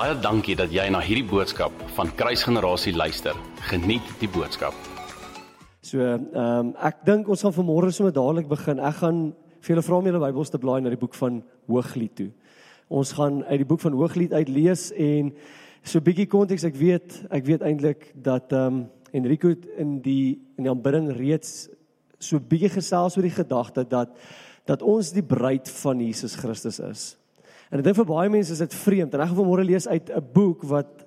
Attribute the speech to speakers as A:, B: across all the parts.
A: Baie dankie dat jy na hierdie boodskap van Kruisgenerasie luister. Geniet die boodskap.
B: So, ehm um, ek dink ons gaan vanmôre sommer dadelik begin. Ek gaan vir julle vra om julle Bybels te blaai na die boek van Hooglied toe. Ons gaan uit die boek van Hooglied uit lees en so 'n bietjie konteks. Ek weet, ek weet eintlik dat ehm um, Enrico in die in die aanbidding reeds so 'n bietjie gesels oor die gedagte dat dat ons die bruid van Jesus Christus is. En ek dink vir baie mense is dit vreemd. En ek gaan vanmôre lees uit 'n boek wat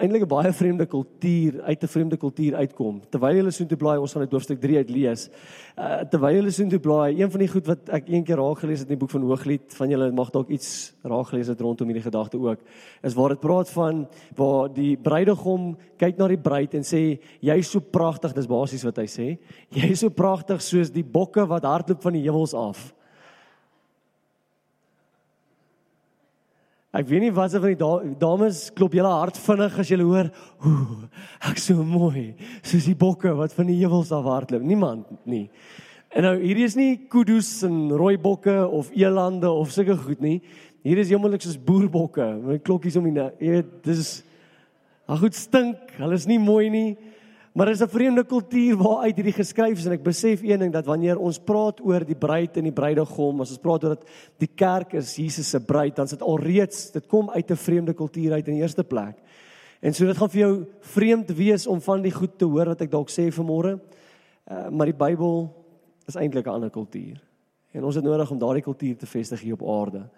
B: eintlik 'n baie vreemde kultuur uit 'n vreemde kultuur uitkom. Terwyl hulle so toe blaai, ons gaan uit hoofstuk 3 uit lees. Uh terwyl hulle so toe blaai, een van die goed wat ek een keer raak gelees het in die boek van Hooglied, van julle mag dalk iets raak gelees het rondom hierdie gedagte ook, is waar dit praat van waar die bruidegom kyk na die bruid en sê jy's so pragtig, dis basies wat hy sê. Jy's so pragtig soos die bokke wat hardloop van die heuwels af. Ek weet nie wat se van die dames klop julle hart vinnig as julle hoor, ooh, ek so mooi, soos die bokke wat van die heuwels af hardloop. Niemand nie. En nou hierdie is nie kudu's en rooi bokke of elande of sulke goed nie. Hier is heeltemal soos boerbokke met klokkies om die jy weet, dis ag goed stink. Hulle is nie mooi nie. Maar dit is 'n vreemde kultuur waaruit hierdie geskryf is en ek besef een ding dat wanneer ons praat oor die bruid en die bruidegom, as ons praat oor dat die kerk is Jesus se bruid, dan is dit alreeds dit kom uit 'n vreemde kultuur uit in die eerste plek. En so dit gaan vir jou vreemd wees om van die goed te hoor wat ek dalk sê vanmôre. Uh, maar die Bybel is eintlik 'n ander kultuur. En ons het nodig om daardie kultuur te vestig hier op aarde.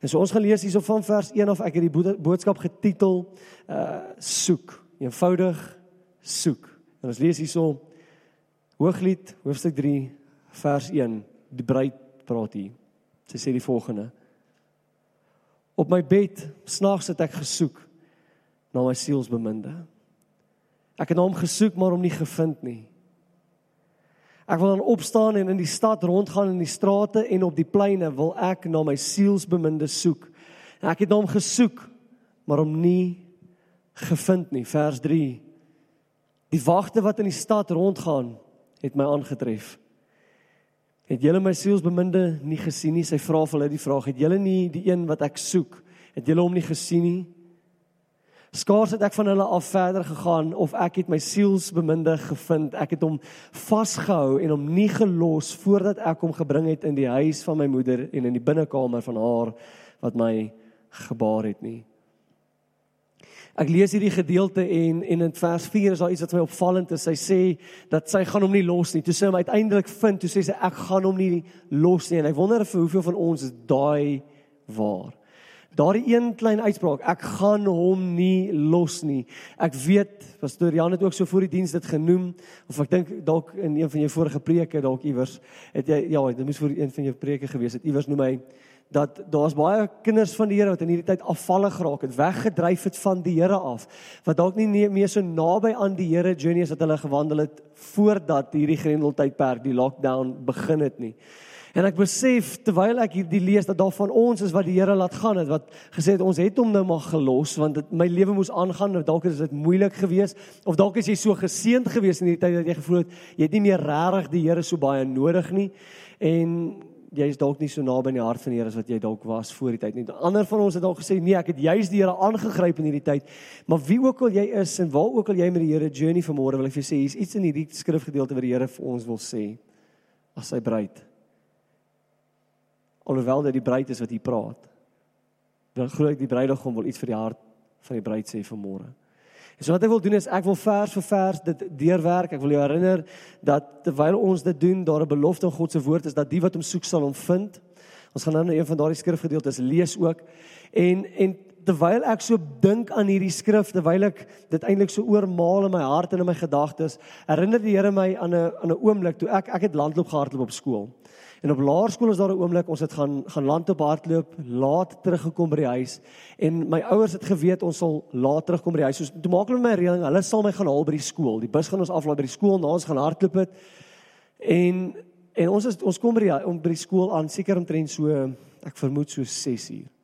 B: En so ons gaan lees hierso van vers 1 af ek het die boodskap getitel uh soek, eenvoudig soek. En ons lees hierso Hooglied hoofstuk 3 vers 1. Die bruid praat hier. Sy sê die volgende: Op my bed snags het ek gesoek na my sielsbeminde. Ek het na hom gesoek maar hom nie gevind nie. Ek wil dan opstaan en in die stad rondgaan in die strate en op die pleine wil ek na my sielsbeminde soek. En ek het na hom gesoek maar hom nie gevind nie. Vers Die wagte wat in die stad rondgaan, het my aangetref. Het julle my sielsbeminde nie gesien nie? Sy vra vir hulle die vraag: Het julle nie die een wat ek soek? Het julle hom nie gesien nie? Skaars het ek van hulle af verder gegaan of ek het my sielsbeminde gevind. Ek het hom vasgehou en hom nie gelos voordat ek hom gebring het in die huis van my moeder en in die binnekamer van haar wat my gebaar het nie. Ek lees hierdie gedeelte en en in vers 4 is daar iets wat my opvallend is. Sy sê dat sy gaan hom nie los nie. Toe sy hom uiteindelik vind, toe sê sy ek gaan hom nie los nie. En ek wonder vir hoeveel van ons is daai waar. Daardie een klein uitspraak, ek gaan hom nie los nie. Ek weet, pastoor Jan het ook so voor die diens dit genoem of ek dink dalk in een van jou vorige preke dalk iewers het jy ja, dit moes vir een van jou preke gewees het. Iewers noem hy dat daar's baie kinders van die Here wat in hierdie tyd afvallig geraak het, weggedryf het van die Here af, wat dalk nie meer so naby aan die Here journey as wat hulle gewandel het voordat hierdie grendeltydperk, die lockdown begin het nie. En ek besef terwyl ek hierdie lees dat daar van ons is wat die Here laat gaan het, wat gesê het ons het hom nou maar gelos want dit my lewe moes aangaan, dalk is dit moeilik geweest of dalk is jy so geseënd geweest in hierdie tyd dat jy gevoel het jy het nie meer regtig die Here so baie nodig nie. En jy is dalk nie so naby aan die hart van die Here as wat jy dalk was voor die tyd nie. Ander van ons het dalk gesê nee, ek het juis die Here aangegryp in hierdie tyd. Maar wie ook al jy is en waar ook al jy met die Here journey vanmôre wil ek vir jou sê, hier's iets in hierdie skrifgedeelte wat die Here vir ons wil sê as sy bruid. Alhoewel dit die bruid is wat hier praat. Dan glo ek die bruidegom wil iets vir die hart van die bruid sê vanmôre. En so wat ek wil doen is ek wil vers vir vers dit deurwerk. Ek wil jou herinner dat terwyl ons dit doen, daar 'n belofte in God se woord is dat die wat hom soek sal hom vind. Ons gaan nou net een van daardie skrifgedeeltes lees ook. En en terwyl ek so dink aan hierdie skrif, terwyl ek dit eintlik so oormaal in my hart en in my gedagtes, herinner die Here my aan 'n aan 'n oomblik toe ek ek het landloop gehardloop op skool. En op laerskool is daar 'n oomblik ons het gaan gaan land op hardloop, laat teruggekom by die huis en my ouers het geweet ons sal laat terugkom by die huis. So toe maak hulle my reëling, hulle sal my gaan haal by die skool. Die bus gaan ons aflaai by die skool, na ons gaan hardloop het. En en ons is ons kom by die om by die skool aan seker omtrent so ek vermoed so 6 uur.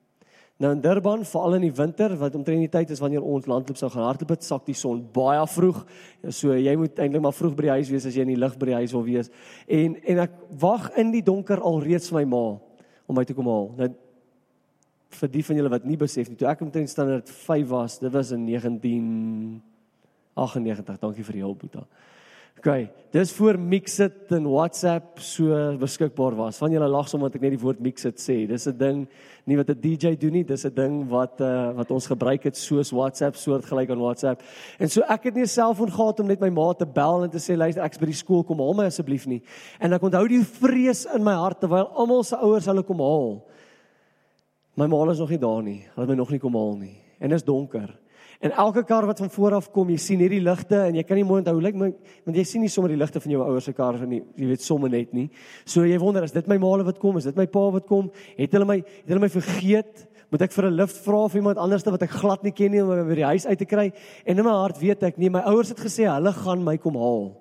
B: Nou in Durban, veral in die winter, wat omtrent die tyd is wanneer ons landloop sou gaan hardloop, het sak die son baie vroeg. So jy moet eintlik maar vroeg by die huis wees as jy in die lig by die huis wil wees. En en ek wag in die donker al reeds vir my ma om my te kom haal. Nou vir die van julle wat nie besef nie, toe ek omtrent standaard 5 was, dit was in 1998. Dankie vir die hulp, Boeta. OK, dis voor Mixit en WhatsApp so beskikbaar was. Van julle lag sommer dat ek net die woord Mixit sê. Dis 'n ding nie wat 'n DJ doen nie, dis 'n ding wat uh wat ons gebruik het soos WhatsApp, soortgelyk aan WhatsApp. En so ek het nie 'n selfoon gehad om net my ma te bel en te sê luister, ek's by die skool, kom haal my asseblief nie. En ek onthou die vrees in my hart terwyl almal se ouers hulle kom haal. My ma is nog nie daar nie. Hulle het my nog nie kom haal nie. En dit is donker. En elke kar wat van voor af kom, jy sien hierdie ligte en jy kan nie mooi onthou lyk like, want jy sien nie sommer die ligte van jou ouers se kar van nie. Jy weet sommer net nie. So jy wonder as dit my maale wat kom, is dit my pa wat kom? Het hulle my het hulle my vergeet? Moet ek vir 'n lift vra of iemand anders wat ek glad nie ken nie om by die huis uit te kry? En in my hart weet ek nie, my ouers het gesê hulle gaan my kom haal.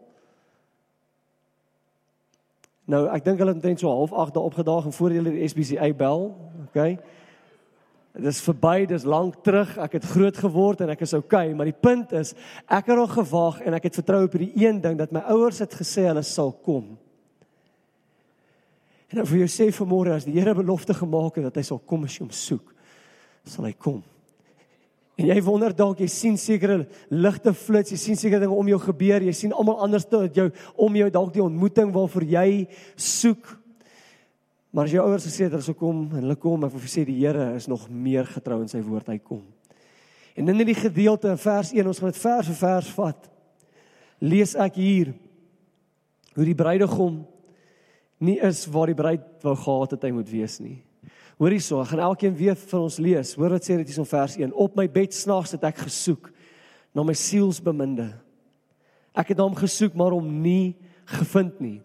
B: Nou, ek dink hulle het net so half 8 daar opgedaag en voor hulle die SBCA bel, okay? Dit is verby, dis lank terug. Ek het groot geword en ek is okay, maar die punt is ek het nog gewag en ek het vertrou op hierdie een ding dat my ouers het gesê hulle sal kom. En vir jou sê vanmôre as die Here belofte gemaak het dat hy sal kom as jy hom soek, sal hy kom. En jy wonder dalk jy sien sekere ligte flits, jy sien sekere dinge om jou gebeur, jy sien almal anders te jou om jou dalk die ontmoeting waarvoor jy soek. Maar as jou ouers gesê het hulle sou kom en hulle kom, ek wil vir sê die Here is nog meer getrou in sy woord, hy kom. En in hierdie gedeelte in vers 1, ons gaan dit vers vir vers vat. Lees ek hier hoe die bruidegom nie is waar die bruid wou gehad het hy moet wees nie. Hoor hierso, ek gaan elkeen weer vir ons lees. Hoor wat sê dit hier in vers 1. Op my bed snags het ek gesoek na my sielsbeminde. Ek het hom gesoek maar hom nie gevind nie.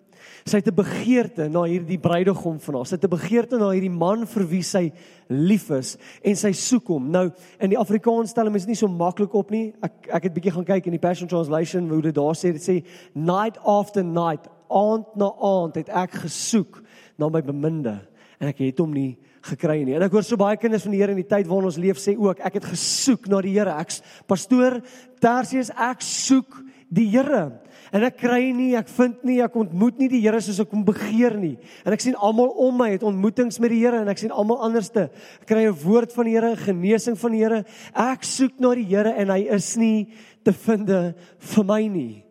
B: Sy het 'n begeerte na hierdie bruidegom van haar. Sy het 'n begeerte na hierdie man vir wie sy lief is en sy soek hom. Nou in die Afrikaans stel hom is nie so maklik op nie. Ek ek het bietjie gaan kyk in die Passion Translation hoe dit daar sê dit sê night after night, aand na aand het ek gesoek na my beminde en ek het hom nie gekry nie. En ek hoor so baie kinders van die Here in die tyd waarin ons leef sê ook ek het gesoek na die Here. Ek pastoor Tersius ek soek die Here. En ek kry nie, ek vind nie, ek ontmoet nie die Here soos ek hom begeer nie. En ek sien almal om my het ontmoetings met die Here en ek sien almal anderste. Ek kry 'n woord van die Here, genesing van die Here. Ek soek na die Here en hy is nie te vind vir my nie.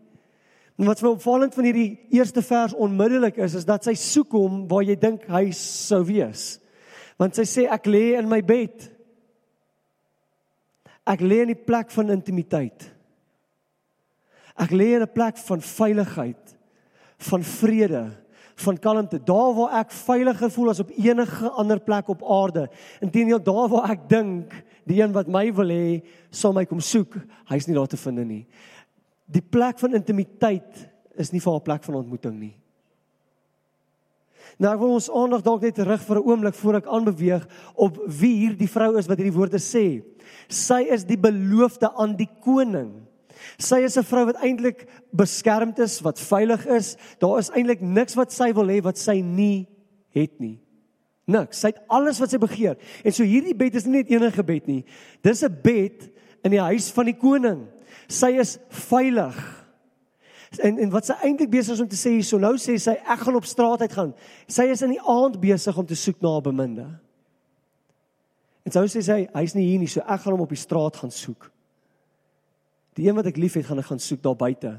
B: En wat vir opvallend van hierdie eerste vers onmiddellik is, is dat sy soek hom waar jy dink hy sou wees. Want sy sê ek lê in my bed. Ek lê in die plek van intimiteit. Ek lê in 'n plek van veiligheid, van vrede, van kalmte, daar waar ek veiliger voel as op enige ander plek op aarde. Inteendeel daar waar ek dink die een wat my wil hê, sal my kom soek, hy's nie daar te vind nie. Die plek van intimiteit is nie vir 'n plek van ontmoeting nie. Nou ek wil ons aandag dalk net terug vir 'n oomblik voor ek aanbeweeg op wie hierdie vrou is wat hierdie woorde sê. Sy is die beloofde aan die koning. Sy is 'n vrou wat eintlik beskermd is, wat veilig is. Daar is eintlik niks wat sy wil hê wat sy nie het nie. Niks. Sy het alles wat sy begeer. En so hierdie bed is nie net enige bed nie. Dis 'n bed in die huis van die koning. Sy is veilig. En en wat sy eintlik besig is om te sê hierso, nou sê sy ek gaan op straat uit gaan. Sy is in die aand besig om te soek na 'n beminde. En sou sê sy hy's nie hier nie, so ek gaan hom op die straat gaan soek. Die een wat ek liefhet, gaan ek gaan soek daar buite.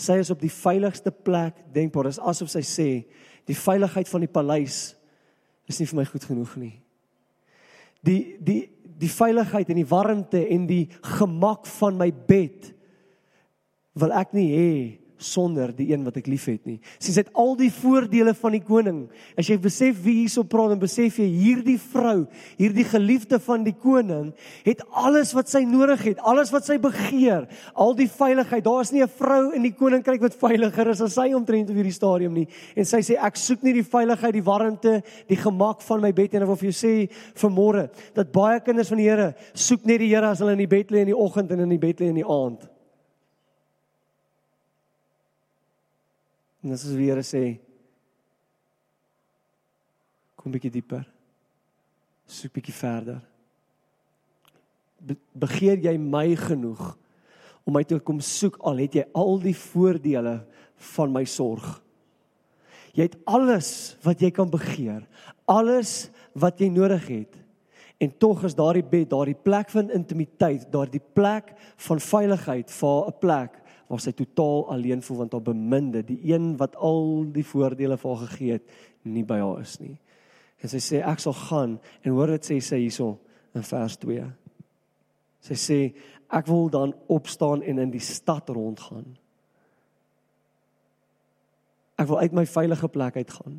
B: Sy is op die veiligste plek denkbaar. Dit is asof sy sê, die veiligheid van die paleis is nie vir my goed genoeg nie. Die die die veiligheid en die warmte en die gemak van my bed wil ek nie hê sonder die een wat ek liefhet nie. Sien sy het al die voordele van die koning. As jy besef wie hierso praat en besef jy hierdie vrou, hierdie geliefde van die koning, het alles wat sy nodig het, alles wat sy begeer, al die veiligheid. Daar is nie 'n vrou in die koninkryk wat veiliger is as sy omtrent op hierdie stadium nie. En sy sê ek soek nie die veiligheid, die warmte, die gemak van my bed en ek wil vir jou sê vanmôre dat baie kinders van die Here soek net die Here as hulle in die bed lê in die oggend en in die bed lê in die aand. En dis as die Here sê kom bietjie dieper. Soek bietjie verder. Be begeer jy my genoeg om my te kom soek al het jy al die voordele van my sorg. Jy het alles wat jy kan begeer, alles wat jy nodig het. En tog is daardie bed, daardie plek van intimiteit, daardie plek van veiligheid vir 'n plek waar sy totaal alleen voel want haar beminde, die een wat al die voordele vir haar gegee het, nie by haar is nie. En sy sê ek sal gaan en hoor dit sê sy hierso in vers 2. Sy sê ek wil dan opstaan en in die stad rondgaan. Ek wil uit my veilige plek uitgaan.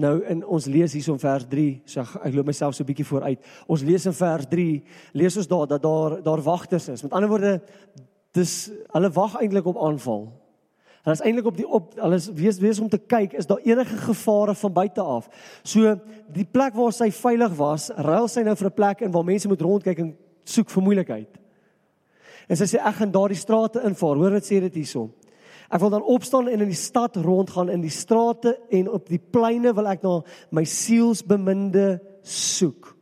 B: Nou in ons lees hierso in vers 3, so ek, ek loop myself so 'n bietjie vooruit. Ons lees in vers 3, lees ons daar dat daar daar wagters is. Met ander woorde, dis hulle wag eintlik op aanval. Hulle is eintlik op die op hulle is wees wees om te kyk is daar enige gevare van buite af. So die plek waar sy veilig was, ruil sy nou vir 'n plek in waar mense moet rondkyk en soek vir moeilikheid. En sy sê ek gaan daardie strate invaar. Hoor wat sê dit hierso. Ek wil dan opstaan en in die stad rondgaan in die strate en op die pleine wil ek na my sielsbeminde soek.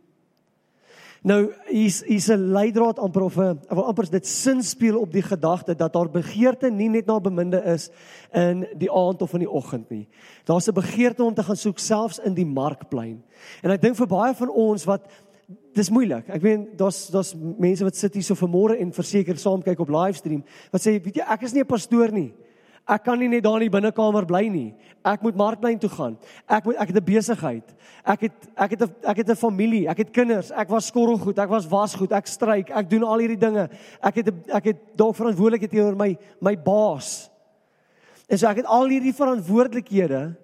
B: Nou hier's hier's 'n leidraad amper of 'n of amper dit sin speel op die gedagte dat daar begeerte nie net na beminde is in die aand of in die oggend nie. Daar's 'n begeerte om te gaan soek selfs in die markplein. En ek dink vir baie van ons wat dis moeilik. Ek weet daar's daar's mense wat sit hier so vanmôre en verseker saam kyk op livestream wat sê weet jy ek is nie 'n pastoor nie. Ek kan nie net daar in die binnekamer bly nie. Ek moet markplein toe gaan. Ek moet ek het 'n besigheid. Ek het ek het 'n ek het 'n familie. Ek het kinders. Ek was skorrelgoed. Ek was wasgoed. Ek stryk. Ek doen al hierdie dinge. Ek het ek het dalk verantwoordelikheid teenoor my my baas. En so ek het al hierdie verantwoordelikhede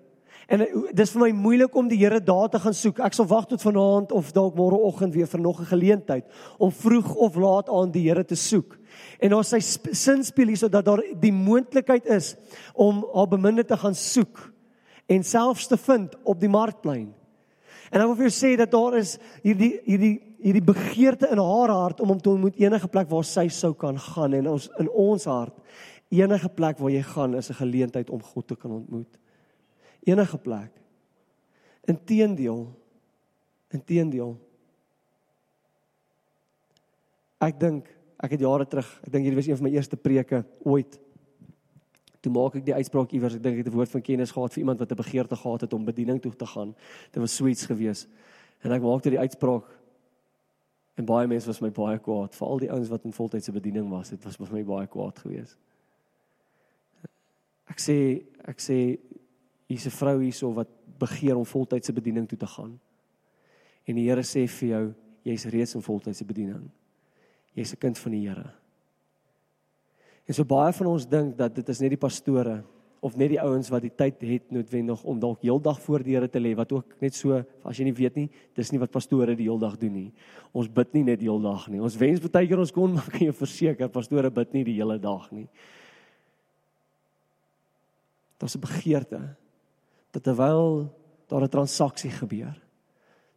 B: en dis vir my moeilik om die Here daar te gaan soek. Ek sal wag tot vanaand of dalk môreoggend weer vir nog 'n geleentheid om vroeg of laat aan die Here te soek. En ons sy sin speel hier sodat daar die moontlikheid is om haar beminde te gaan soek en selfs te vind op die markplein. En ek wil vir jou sê dat daar is hierdie hierdie hierdie begeerte in haar hart om om te ontmoet enige plek waar sy sou kan gaan en ons in ons hart enige plek waar jy gaan is 'n geleentheid om God te kan ontmoet. Enige plek. Inteendeel. Inteendeel. Ek dink ek het jare terug, ek dink hierdie was een van my eerste preke ooit. Toe maak ek die uitspraak iewers, ek dink ek het 'n woord van kennis gehad vir iemand wat 'n begeerte gehad het om bediening toe te gaan. Dit was sweets gewees. En ek maak dit die uitspraak en baie mense was my baie kwaad, veral die ouens wat in voltydse bediening was. Dit was vir my baie kwaad gewees. Ek sê ek sê hier's 'n vrou hierso wat begeer om voltydse bediening toe te gaan. En die Here sê vir jou, jy's reeds in voltydse bediening jy's 'n kind van die Here. En so baie van ons dink dat dit is net die pastore of net die ouens wat die tyd het noodwendig om dalk heeldag voor die Here te lê wat ook net so as jy nie weet nie, dis nie wat pastore die heeldag doen nie. Ons bid nie net heeldag nie. Ons wens baie keer ons kon maar kan jy verseker pastore bid nie die hele dag nie. Daar's 'n begeerte dat terwyl daar 'n transaksie gebeur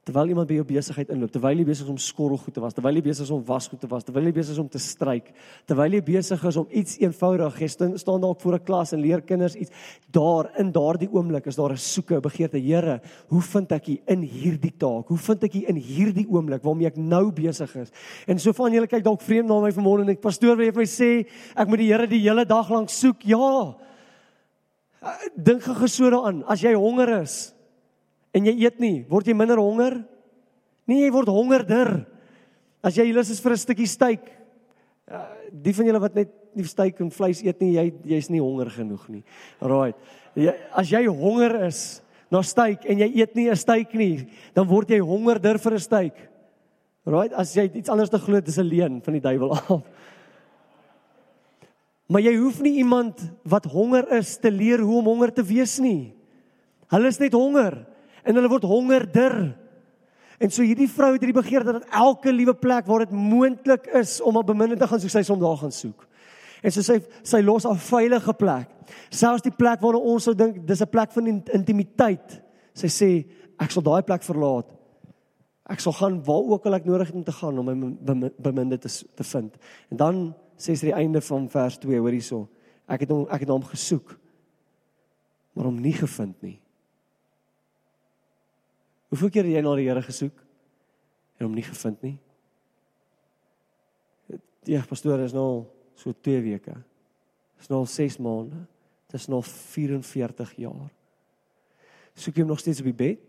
B: terwyl iemand by jou besigheid inloop, terwyl jy besig is om skorrelgoed te was, terwyl jy besig is om wasgoed te was, terwyl jy besig is om te stryk, terwyl jy besig is om iets eenvoudig, jy staan dalk voor 'n klas en leer kinders iets, daar in daardie oomblik is daar 'n soeke, begeerte, Here, hoe vind ek U in hierdie taak? Hoe vind ek U in hierdie oomblik waarmee ek nou besig is? En so van julle kyk dalk vreemd na my vanmôre en ek pastoor wil vir my sê, ek moet die Here die hele dag lank soek. Ja. Dink gegesore aan, as jy honger is, en jy eet nie, word jy minder honger? Nee, jy word hongerder. As jy lus is vir 'n stukkie steak, uh, die van julle wat net nie steak en vleis eet nie, jy jy's nie honger genoeg nie. Alraai. Jy as jy honger is na steak en jy eet nie 'n steak nie, dan word jy hongerder vir 'n steak. Alraai, as jy iets anders te glo, dis 'n leuen van die duiwel af. Maar jy hoef nie iemand wat honger is te leer hoe om honger te wees nie. Hulle is net honger en hulle word hongerder. En so hierdie vrou het hierdie begeerte dat elke liewe plek waar dit moontlik is om op beminnend te gaan soek, sy sou daar gaan soek. En so sy sy los 'n veilige plek. Selfs die plek waar ons sou dink dis 'n plek van intimiteit. Sy sê ek sal daai plek verlaat. Ek sal gaan waar ook al ek nodig het om te gaan om my beminde te te vind. En dan sê sy die einde van vers 2 hoor hierso. Ek het hom ek het hom gesoek maar hom nie gevind nie. Hoeveel keer het jy na die Here gesoek en hom nie gevind nie? Ja, pastoor, is nou so 2 weke. Is nou al 6 maande. Dis nog 44 jaar. Soek jy hom nog steeds op die bed?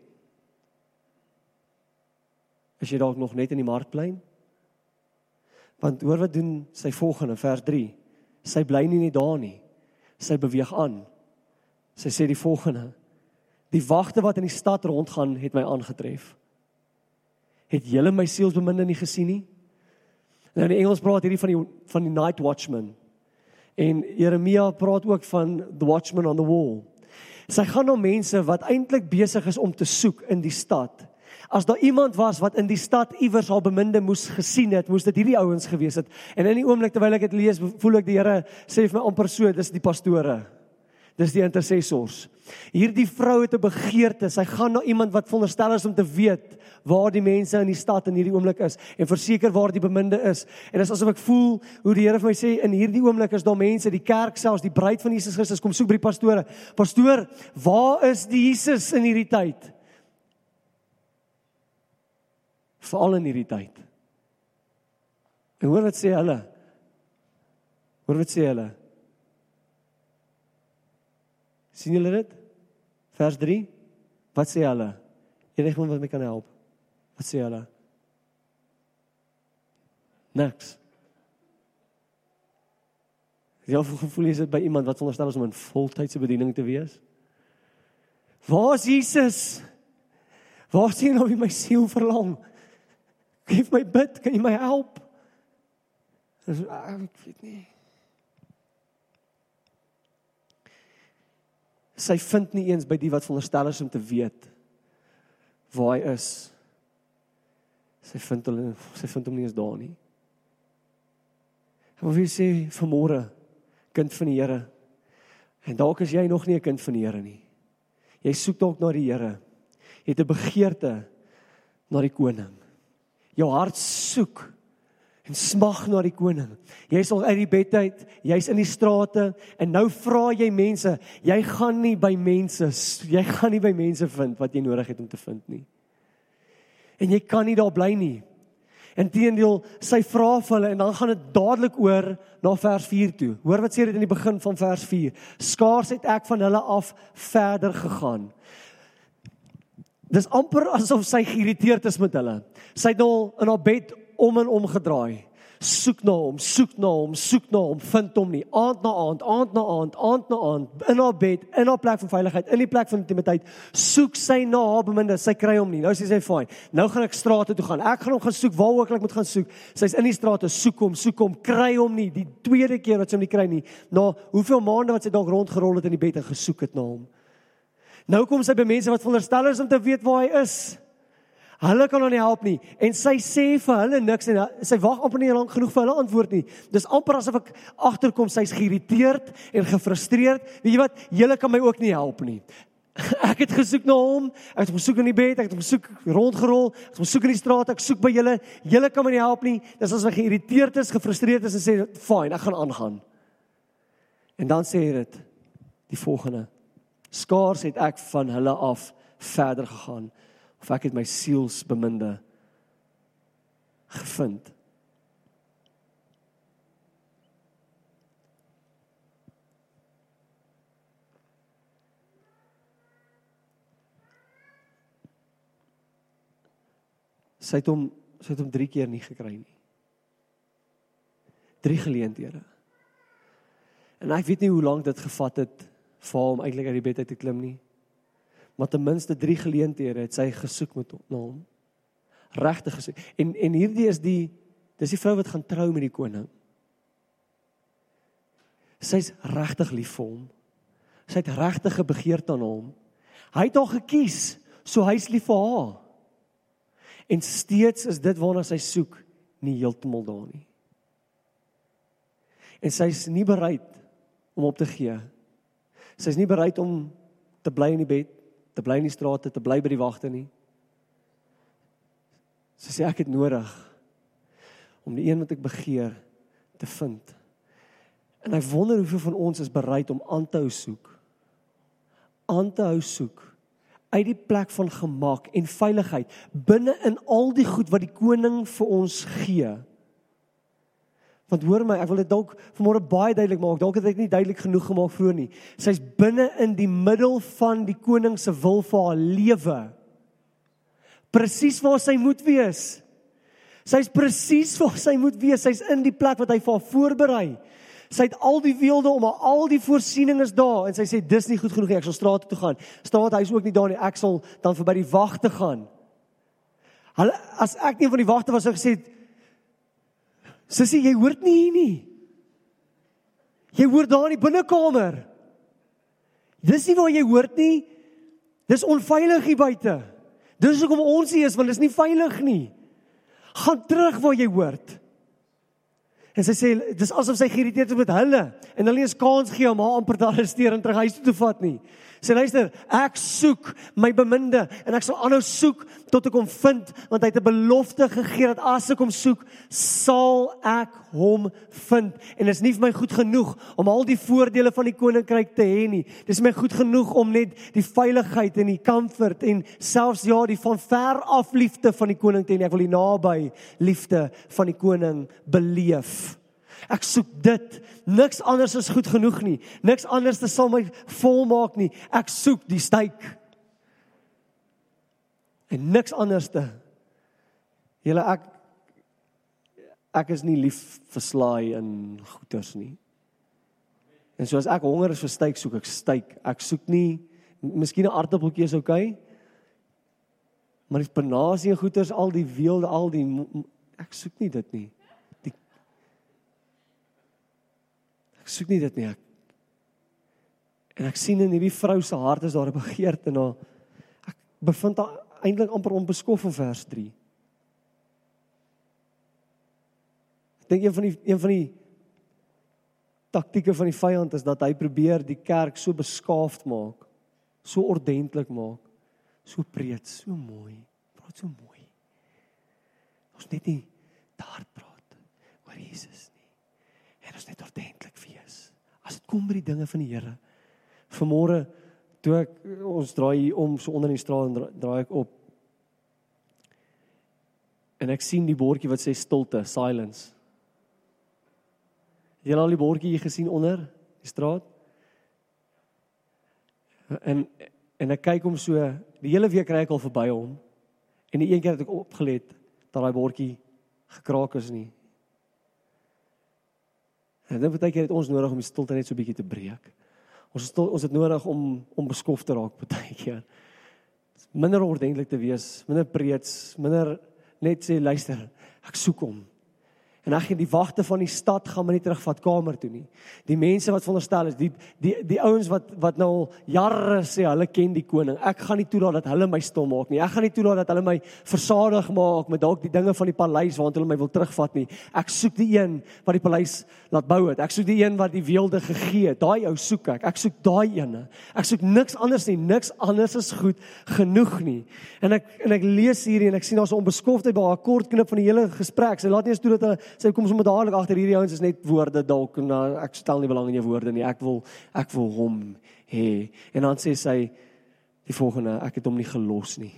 B: Is jy dalk nog net in die markplein? Want hoor wat doen sy volgende vers 3. Sy bly nie net daar nie. Sy beweeg aan. Sy sê die volgende: Die wagte wat in die stad rondgaan het my aangetref. Het julle my sielsbeminde nie gesien nie? Nou in Engels praat hierdie van die van die night watchman. En Jeremia praat ook van the watchman on the wall. Sy gaan na mense wat eintlik besig is om te soek in die stad. As daar iemand was wat in die stad iewers haar beminde moes gesien het, moes dit hierdie ouens gewees het. En in die oomblik terwyl ek dit lees, voel ek die Here sê vir my amper so, dis die pastore. Dis die intercessors. Hierdie vrou het 'n begeerte. Sy gaan na iemand wat veronderstel is om te weet waar die mense in die stad in hierdie oomblik is en verseker waar die beminde is. En dit is asof ek voel hoe die Here vir my sê in hierdie oomblik is daar mense, die kerk selfs, die bruid van Jesus Christus kom soek by die pastore. Pastoor, waar is die Jesus in hierdie tyd? Veral in hierdie tyd. En hoor wat sê hulle? Hoor wat sê hulle? Sien julle dit? Vers 3. Wat sê hulle? Enigiemand wat my kan help? Wat sê hulle? Niks. Jy voel jy sit by iemand wat veronderstel is om in voltydse bediening te wees? Waar is Jesus? Waar sien nou my siel verlang? Geef my bid, kan jy my help? Ek weet nie. Sy vind nie eens by die wat veronderstel is om te weet waar hy is. Sy vind hulle sy vind hom nie eens daar nie. Hoe wil sê vanmôre kind van die Here. En dalk is jy nog nie 'n kind van die Here nie. Jy soek dalk na die Here. Jy het 'n begeerte na die koning. Jou hart soek en smag na die koning. Jy's al uit die bed uit, jy's in die strate en nou vra jy mense, jy gaan nie by mense, jy gaan nie by mense vind wat jy nodig het om te vind nie. En jy kan nie daar bly nie. Inteendeel, sy vra vir hulle en dan gaan dit dadelik oor na vers 4 toe. Hoor wat sê dit in die begin van vers 4. Skaars het ek van hulle af verder gegaan. Dis amper asof sy geïrriteerd is met hulle. Sy het al in haar bed om en om gedraai. Soek na hom, soek na hom, soek na hom, vind hom nie. Aand na aand, aand na aand, aand na aand, in haar bed, in haar plek van veiligheid, in die plek van intimiteit, soek sy na haar beminde, sy kry hom nie. Nou sê sy, "Fyn. Nou gaan ek strate toe gaan. Ek gaan hom gaan soek waar ook al ek moet gaan soek." Sy's in die strate, soek hom, soek hom, kry hom nie. Die tweede keer wat sy hom nie kry nie, na hoeveel maande wat sy dalk rondgerol het in die bed en gesoek het na hom. Nou kom sy by mense wat veronderstel is om te weet waar hy is. Hulle kan hom nie help nie en sy sê vir hulle niks en sy wag amper nie lank genoeg vir hulle antwoord nie. Dis amper asof ek agterkom sy's geïrriteerd en gefrustreerd. Weet jy wat? Julle kan my ook nie help nie. Ek het gesoek na hom. Ek het gesoek in die bed, ek het gesoek rondgerol, ek het gesoek in die straat, ek soek by julle. Julle kan my nie help nie. Dis as ek geïrriteerd is, gefrustreerd is en sê, "Fine, ek gaan aangaan." En dan sê hy dit die volgende: Skaars het ek van hulle af verder gegaan of ek het my sielsbeminde gevind. Sy het hom sy het hom 3 keer nie gekry nie. 3 geleenthede. En ek weet nie hoe lank dit gevat het vir hom eintlik uit die bed uit te klim nie maar ten minste 3 geleenthede het sy gesoek met na hom. Regtig gesoek. En en hierdie is die dis die vrou wat gaan trou met die koning. Sy's regtig lief vir hom. Sy het regtige begeerte aan hom. Hy het haar gekies, so hy's lief vir haar. En steeds is dit waarna sy soek nie heeltemal daar nie. En sy's nie bereid om op te gee. Sy's nie bereid om te bly in die bed te bly in die strate, te bly by die wagte nie. Sy sê ek het nodig om die een wat ek begeer te vind. En ek wonder hoeveel van ons is bereid om aan te hou soek. Aan te hou soek uit die plek van gemak en veiligheid binne in al die goed wat die koning vir ons gee. Want hoor my, ek wil dit dalk vanmôre baie duidelik maak. Dalk het ek nie duidelik genoeg gemaak vroeër nie. Sy's binne in die middel van die koning se wil vir haar lewe. Presies waar sy moet wees. Sy's presies waar sy moet wees. Sy's in die plek wat hy vir haar voorberei. Sy het al die weelde om haar, al die voorsiening is daar en sy sê dis nie goed genoeg nie. Ek sal straat toe gaan. Straat hy is ook nie daar nie. Ek sal dan verby die wagte gaan. Hulle as ek een van die wagte was, sou gesê Sissie, jy hoort nie hier nie. Jy hoort daar in die binnekamer. Dis nie waar jy hoort nie. Dis onveilig hier buite. Dis hoekom ons hier is want dit is nie veilig nie. Gaan terug waar jy hoort. En sy sê dis asof sy geïrriteerd is met hulle en hulle eens kans gee om haar amper te steur en terug huis toe te vat nie. Sê luister, ek soek my beminde en ek sal aanhou soek tot ek hom vind want hy het 'n belofte gegee dat as ek hom soek, sal ek hom vind. En dit is nie vir my goed genoeg om al die voordele van die koninkryk te hê nie. Dis my goed genoeg om net die veiligheid en die comfort en selfs ja, die van ver af liefde van die koning te hê. Ek wil die naby liefde van die koning beleef. Ek soek dit. Niks anders is goed genoeg nie. Niks anders sal my volmaak nie. Ek soek die styk. En niks anderste. Julle ek ek is nie lief vir slaai in goeters nie. En soos ek honger is vir styk, soek ek styk. Ek soek nie miskien 'n aardappeltjie is. Okay, maar die spinasie en goeters, al die weelde, al die ek soek nie dit nie. Soek nie dit nie ek. En ek sien in hierdie vrou se hart is daar 'n begeerte na ek bevind haar eintlik amper onbeskof in vers 3. Ek dink een van die een van die taktieke van die vyand is dat hy probeer die kerk so beskaafd maak, so ordentlik maak, so breed, so mooi, praat so mooi. Ons net nie daar praat oor Jesus nie. En ons net ordentlik as dit kom by die dinge van die Here. Vanmôre toe ek ons draai hier om so onder in die straat en draai, ek op. En ek sien die bordjie wat sê stilte, silence. Het al die bordjie hier gesien onder die straat? En en ek kyk hom so, die hele week ry ek al verby hom. En die een keer het ek opgelet dat daai bordjie gekraak is nie. En dan baie keer het ons nodig om die stilte net so bietjie te breek. Ons het ons het nodig om om beskof te raak baie keer. Minder ordentlik te wees, minder preets, minder net sê luister, ek soek hom. En ag die wagte van die stad gaan my nie terugvat kamer toe nie. Die mense wat veronderstel is, die die die ouens wat wat nou al jare sê hulle ken die koning. Ek gaan nie toelaat dat hulle my stom maak nie. Ek gaan nie toelaat dat hulle my versadig maak met dalk die dinge van die paleis waarna hulle my wil terugvat nie. Ek soek die een wat die paleis laat bou het. Ek soek die een wat die weelde gegee het. Daai ou soek ek. Ek soek daai ene. Ek soek niks anders nie. Niks anders is goed genoeg nie. En ek en ek lees hierdie en ek sien daar's 'n onbeskoftheid by haar kort knip van die hele gesprek. Sy laat nie eens toe dat hulle sy kom sommer dadelik agter hierdie ouens is net woorde dalk en nou ek stel nie belang in jou woorde nie. Ek wil ek wil hom hê. En dan sê sy die volgende, ek het hom nie gelos nie.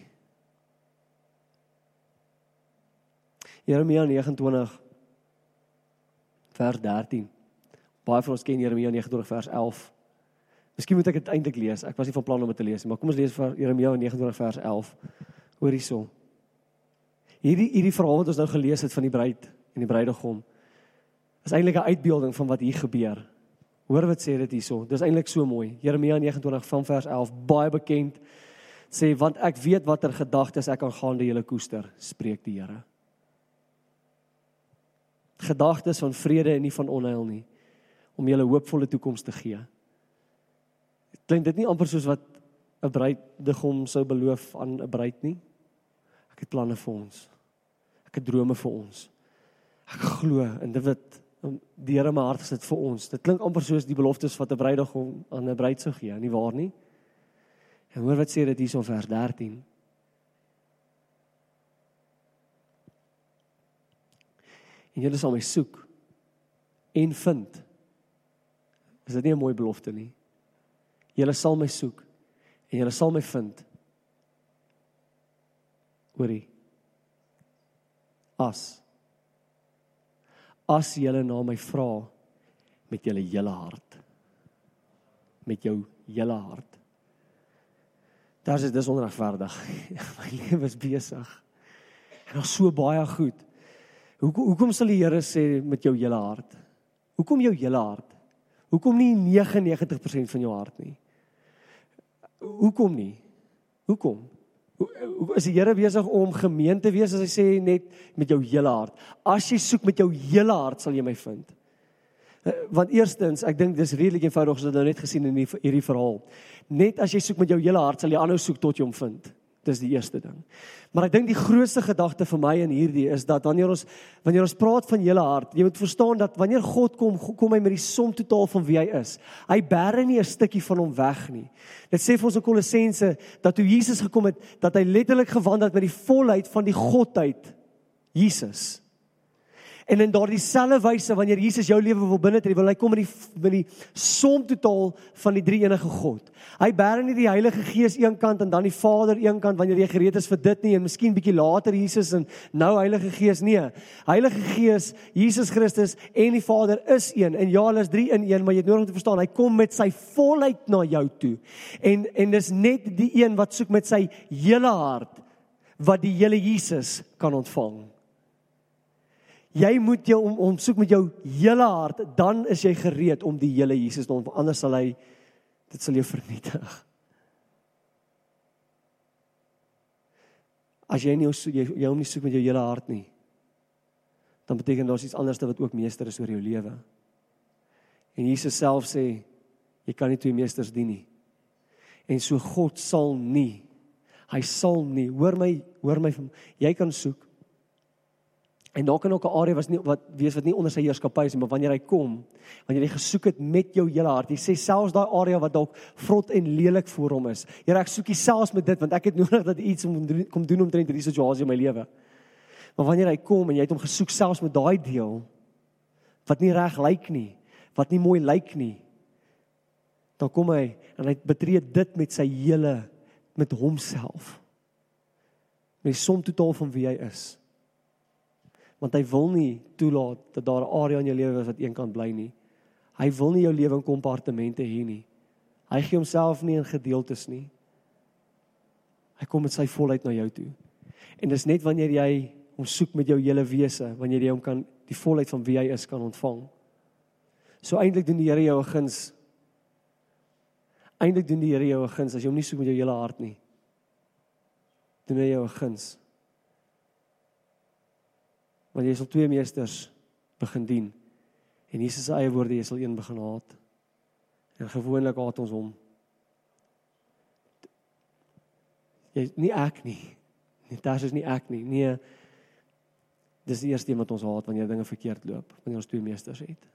B: Jeremia 29 vers 13. Baie van ons ken Jeremia 29 vers 11. Miskien moet ek dit eintlik lees. Ek was nie van plan om dit te lees nie, maar kom ons lees vir Jeremia 29 vers 11. Hoor hierso. Hierdie hierdie verhaal wat ons nou gelees het van die bruid en die bruidegom is eintlik 'n uitbeelding van wat hier gebeur. Hoor wat sê dit hierso. Dis eintlik so mooi. Jeremia 29 van vers 11, baie bekend sê want ek weet watter gedagtes ek aan gaande julle koester, spreek die Here. Gedagtes van vrede en nie van onheil nie om julle hoopvolle toekoms te gee. Klink dit nie amper soos wat 'n bruidegom sou beloof aan 'n bruid nie? Ek het planne vir ons. Ek het drome vir ons. Ek glo in dit wat die Here my hart gesit vir ons. Dit klink amper soos die beloftes wat 'n bruidegom aan 'n bruid sou gee, nie waar nie? En hoor wat sê dit hierso vers 13. En julle sal my soek en vind. Is dit nie 'n mooi belofte nie? Julle sal my soek en julle sal my vind. Hoorie. As as julle na my vra met julle hele hart. Met jou hele hart. Daar's dit is onregverdig. my lewe is besig. En daar's so baie goed. Hoekom hoekom sal die Here sê met jou hele hart? Hoekom jou hele hart? Hoekom nie 99% van jou hart nie? Hoekom nie? Hoekom? Is die Here besig om gemeente wees as hy sê net met jou hele hart? As jy soek met jou hele hart sal jy my vind. Eh, want eerstens, ek dink dis redelik eenvoudig as ons dit nou net gesien in hierdie verhaal. Net as jy soek met jou hele hart sal jy aanhou soek tot jy hom vind. Dis die eerste ding. Maar ek dink die grootste gedagte vir my in hierdie is dat wanneer ons wanneer ons praat van hele hart, jy moet verstaan dat wanneer God kom, kom hy met die som totaal van wie hy is. Hy bære nie 'n stukkie van hom weg nie. Dit sê vir ons in Kolossense dat toe Jesus gekom het, dat hy letterlik gewandel het met die volheid van die godheid Jesus. En in daardie selfde wyse wanneer Jesus jou lewe wil binnetree, wil hy kom met die met die som totaal van die drie enige God. Hy bær nie die Heilige Gees een kant en dan die Vader een kant wanneer jy gereed is vir dit nie en miskien bietjie later Jesus en nou Heilige Gees nie. Heilige Gees, Jesus Christus en die Vader is een en ja, hulle is drie in een, maar jy het nodig om te verstaan, hy kom met sy volheid na jou toe. En en dis net die een wat soek met sy hele hart wat die hele Jesus kan ontvang. Jy moet jou om om soek met jou hele hart, dan is jy gereed om die hele Jesus te ontvang. Anders sal hy dit sal jou vernietig. As jy nie jy, jy hom nie soek met jou hele hart nie, dan beteken daar's iets anders wat ook meester is oor jou lewe. En Jesus self sê jy kan nie twee meesters dien nie. En so God sal nie hy sal nie hoor my hoor my jy kan soek En daar kan ook 'n area was nie wat wees wat nie onder sy heerskappy is nie, maar wanneer hy kom, wanneer jy gesoek het met jou hele hart, jy sê selfs daai area wat dalk vrot en lelik vir hom is. Here, ek soek jouself met dit want ek het nodig dat iets om kom doen omtrent hierdie situasie in my lewe. Maar wanneer hy kom en jy het hom gesoek selfs met daai deel wat nie reg lyk nie, wat nie mooi lyk nie, dan kom hy en hy betree dit met sy hele met homself. Met die som totaal van wie hy is want hy wil nie toelaat dat daar 'n area in jou lewe is wat eenkant bly nie. Hy wil nie jou lewe in kompartemente hê nie. Hy gee homself nie in gedeeltes nie. Hy kom met sy volheid na jou toe. En dis net wanneer jy hom soek met jou hele wese, wanneer jy hom kan die volheid van wie hy is kan ontvang. So eintlik doen die Here jou 'n guns. Eintlik doen die Here jou 'n guns as jy hom nie soek met jou hele hart nie. Doen hy jou 'n guns want jy sal twee meesters begin dien. En Jesus se eie woorde, jy sal een begin haat. En gewoonlik haat ons hom. Jy nie ek nie. Nee, dit is nie ek nie. Nee. Dis die eerste een wat ons haat wanneer dinge verkeerd loop, wanneer ons twee meesters het.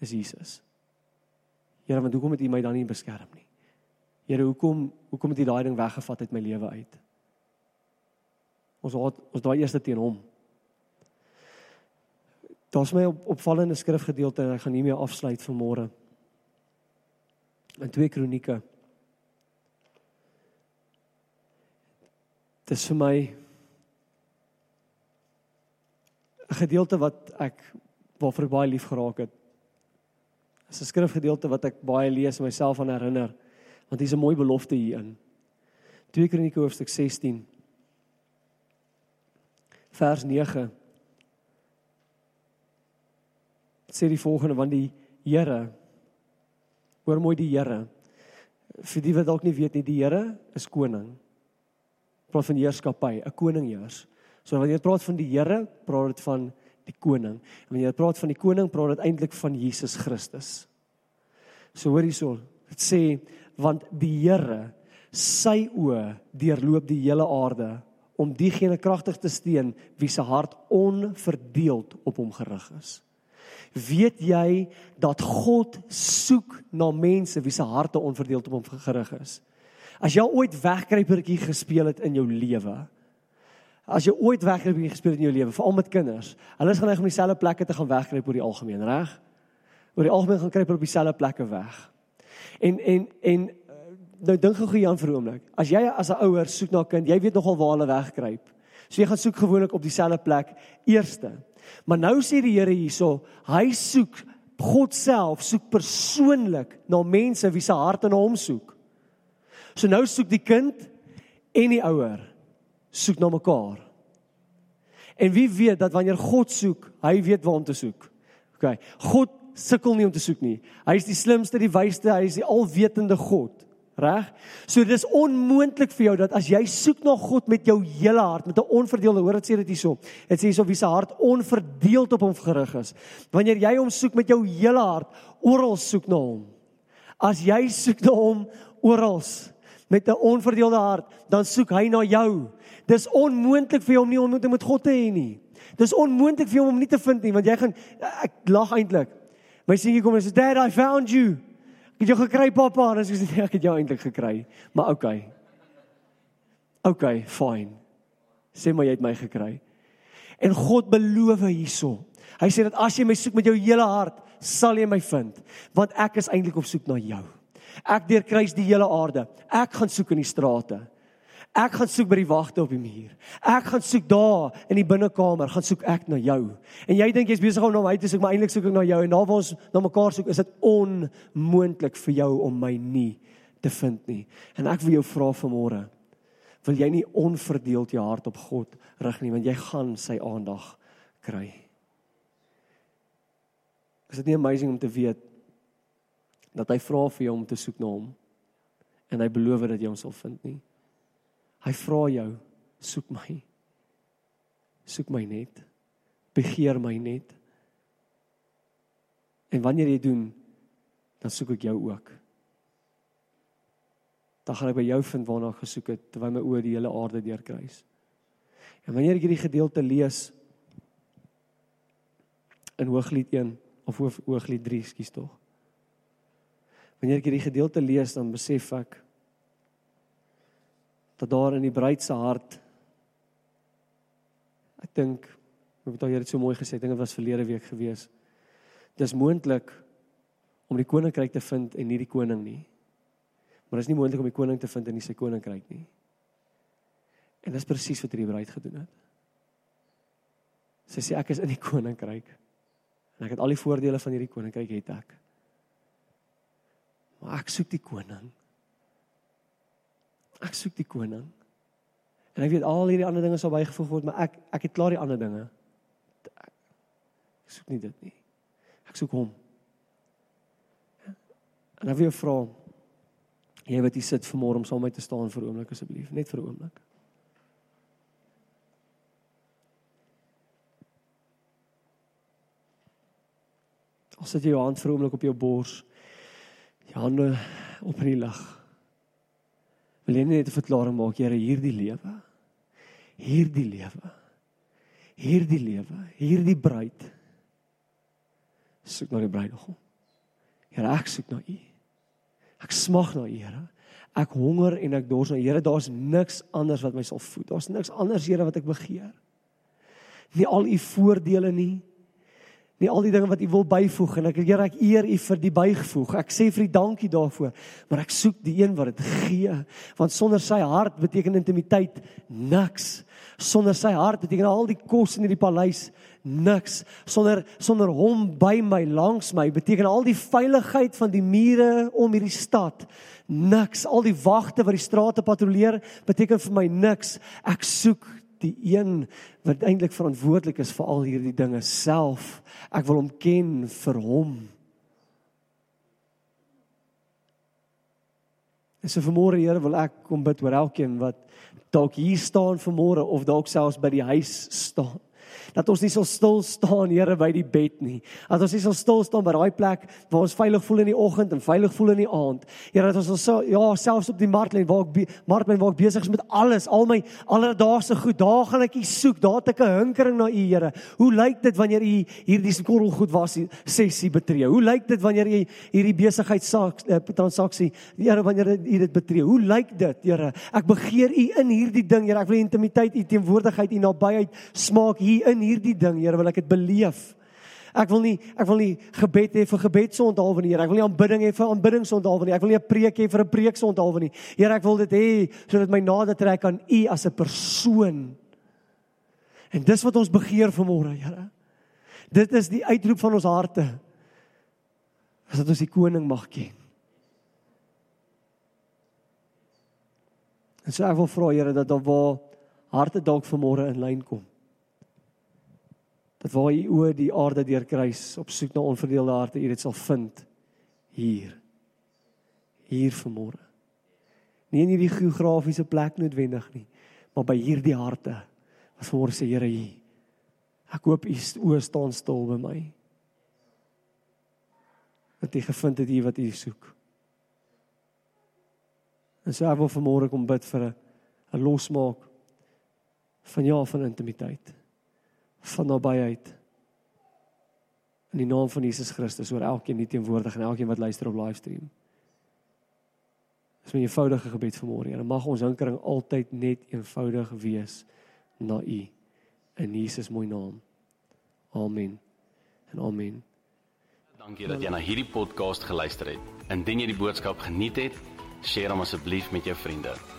B: Dis Jesus. Here, want hoekom het U my dan nie beskerm nie? Here, hoekom hoekom het U daai ding weggevat uit my lewe uit? Ons ons daai eerste teen hom. Daar's my op, opvallende skrifgedeelte en ek gaan hiermee afsluit vir môre. In 2 Kronieke. Dit is vir my 'n gedeelte wat ek waarvoor ek baie lief geraak het. Dit is 'n skrifgedeelte wat ek baie lees en myself aan herinner want hier's 'n mooi belofte hierin. 2 Kronieke hoofstuk 16 vers 9 sê die volgende want die Here hoor mooi die Here. Vir die wat dalk nie weet nie die Here is koning. Praat van heerskappy 'n koning heers. So wanneer jy praat van die Here praat dit van die koning. En wanneer jy praat van die koning praat dit eintlik van Jesus Christus. So hoor hierso dit sê want die Here sy oë deurloop die hele aarde om diegene kragtig te steun wie se hart onverdeeld op hom gerig is. Weet jy dat God soek na mense wie se harte onverdeeld op hom gerig is? As jy ooit wegkruipertjie gespeel het in jou lewe, as jy ooit wegkruipertjie gespeel het in jou lewe, veral met kinders, hulle is geneig om dieselfde plekke te gaan wegkruip oor die algemeen, reg? Oor die algemeen gaan kruip op dieselfde plekke weg. En en en nou dink gou Jan vir 'n oomblik. As jy as 'n ouer soek na 'n kind, jy weet nogal waar hulle wegkruip. So jy gaan soek gewoonlik op dieselfde plek eerste. Maar nou sê die Here hierso, hy soek God self soek persoonlik na mense wie se harte na hom soek. So nou soek die kind en die ouer soek na mekaar. En wie weet dat wanneer God soek, hy weet waar om te soek. OK. God sukkel nie om te soek nie. Hy is die slimste, die wysste, hy is die alwetende God. Reg? So dis onmoontlik vir jou dat as jy soek na God met jou hele hart, met 'n onverdeelde, hoor dit sê dit hierso. Dit sê hierso wie se hart onverdeeld op hom gerig is. Wanneer jy hom soek met jou hele hart, oral soek na hom. As jy soek na hom oral met 'n onverdeelde hart, dan soek hy na jou. Dis onmoontlik vir jou om nie ontmoeting met God te hê nie. Dis onmoontlik vir jou om nie te vind nie, want jy gaan ek lag eintlik. My seunie kom en sê, "Dad, I found you." Ek het jou gekry pappa, en ek sê ek het jou eintlik gekry. Maar okay. Okay, fine. Sê maar jy het my gekry. En God beloof hierso. Hy sê dat as jy my soek met jou hele hart, sal jy my vind, want ek is eintlik op soek na jou. Ek deurkruis die hele aarde. Ek gaan soek in die strate. Ek gaan soek by die wagte op die muur. Ek gaan soek daar in die binnekamer, gaan soek ek na jou. En jy dink jy's besig om na my te soek, maar eintlik soek ek na jou en daar waar ons na mekaar soek, is dit onmoontlik vir jou om my nie te vind nie. En ek wil jou vra vanmôre, wil jy nie onverdeeld jou hart op God rig nie, want jy gaan sy aandag kry. Is dit nie amazing om te weet dat hy vra vir jou om te soek na hom en hy beloof dat jy hom sal vind nie? Hy vra jou, soek my. Soek my net. Begeer my net. En wanneer jy doen, dan soek ek jou ook. Dan gaan ek by jou vind waarna ek gesoek het terwyl my oë die hele aarde deurkruis. En wanneer ek hierdie gedeelte lees in Hooglied 1 of Hooglied 3, skus tog. Wanneer ek hierdie gedeelte lees, dan besef ek dat daar in die bruid se hart ek dink ek het hier dit so mooi gesê dinge was verlede week gewees dis moontlik om die koninkryk te vind en nie die koning nie. Maar dis nie moontlik om die koning te vind en nie sy koninkryk nie. En dis presies wat hierdie bruid gedoen het. Sy sê ek is in die koninkryk. En ek het al die voordele van hierdie koninkryk het ek. Maar ek soek die koning Ek soek die koning. En ek weet al hierdie ander dinge sal bygevoeg word, maar ek ek het klaar die ander dinge. Ek soek nie dit nie. Ek soek hom. En ek wil jou vra jy wat hier sit vanmôre om saam met my te staan vir 'n oomblik asseblief, net vir 'n oomblik. As jy jou hand vir 'n oomblik op jou bors, jou hande op in die lug. Wil jy net 'n verklaring maak, Here, hierdie lewe. Hierdie lewe. Hierdie lewe, hierdie bruid. Soek na die bruidegom. Here, ek soek na U. Ek smag na U, Here. Ek honger en ek dors na Here. Daar's niks anders wat my sal voed. Daar's niks anders, Here, wat ek begeer. Nie al U voordele nie, nie al die dinge wat u wil byvoeg en ek Here ek eer u vir die bygevoeg. Ek sê vir u dankie daarvoor, maar ek soek die een wat dit gee, want sonder sy hart beteken intimiteit niks. Sonder sy hart beteken al die kos in hierdie paleis niks. Sonder sonder hom by my langs my beteken al die veiligheid van die mure om hierdie stad niks. Al die wagte wat die strate patrolleer beteken vir my niks. Ek soek die een wat eintlik verantwoordelik is vir al hierdie dinge self. Ek wil hom ken vir hom. En so vanmôre Here wil ek kom bid oor elkeen wat dalk hier staan vanmôre of dalk selfs by die huis staan dat ons nie sal stil staan Here by die bed nie. Dat ons nie sal stil staan by daai plek waar ons veilig voel in die oggend en veilig voel in die aand. Here dat ons sal ja, selfs op die marklyn waar ek marklyn waar ek besig is met alles, al my alledaagse goed, daar gaan ek U soek, daar het ek 'n hinkering na U Here. Hoe lyk dit wanneer U hierdie skorrel goed was sessie betree? Hoe lyk dit wanneer jy hierdie besigheidsaak uh, transaksie Here wanneer U dit betree? Hoe lyk dit Here? Ek begeer U in hierdie ding Here. Ek wil intimiteit, U teenwoordigheid, U nabyheid smaak hier in hierdie ding, Here, wil ek dit beleef. Ek wil nie ek wil nie gebed hê vir gebedsondhalwe nie, Here. Ek wil nie aanbidding hê vir aanbiddingsondhalwe nie. Ek wil nie 'n preek hê vir 'n preeksondhalwe nie. Here, ek wil dit hê sodat my nader trek aan U as 'n persoon. En dis wat ons begeer vanmôre, Here. Dit is die uitroep van ons harte. Dat ons die koning mag ken. En so ek wil vra Here dat daar waar harte dalk vanmôre in lyn kom. Dat waar u oor die aarde deurkruis op soek na onverdeelde harte, u dit sal vind hier. Hier vanmôre. Nie in hierdie geografiese plek noodwendig nie, maar by hierdie harte. Wat vanmôre sê Here hier. Ek hoop u oë staan stil by my. Dat u gevind het hier wat u soek. En so ek wil vanmôre kom bid vir 'n losmaak van ja van intimiteit van nabyheid in die naam van Jesus Christus oor elkeen hier teenwoordig en elkeen wat luister op livestream. Dis 'n eenvoudige gebed vanmôre. Here, mag ons hinkering altyd net eenvoudig wees na U in Jesus mooi naam. Amen. En amen.
A: Dankie dat jy na hierdie podcast geluister het. Indien jy die boodskap geniet het, deel hom asseblief met jou vriende.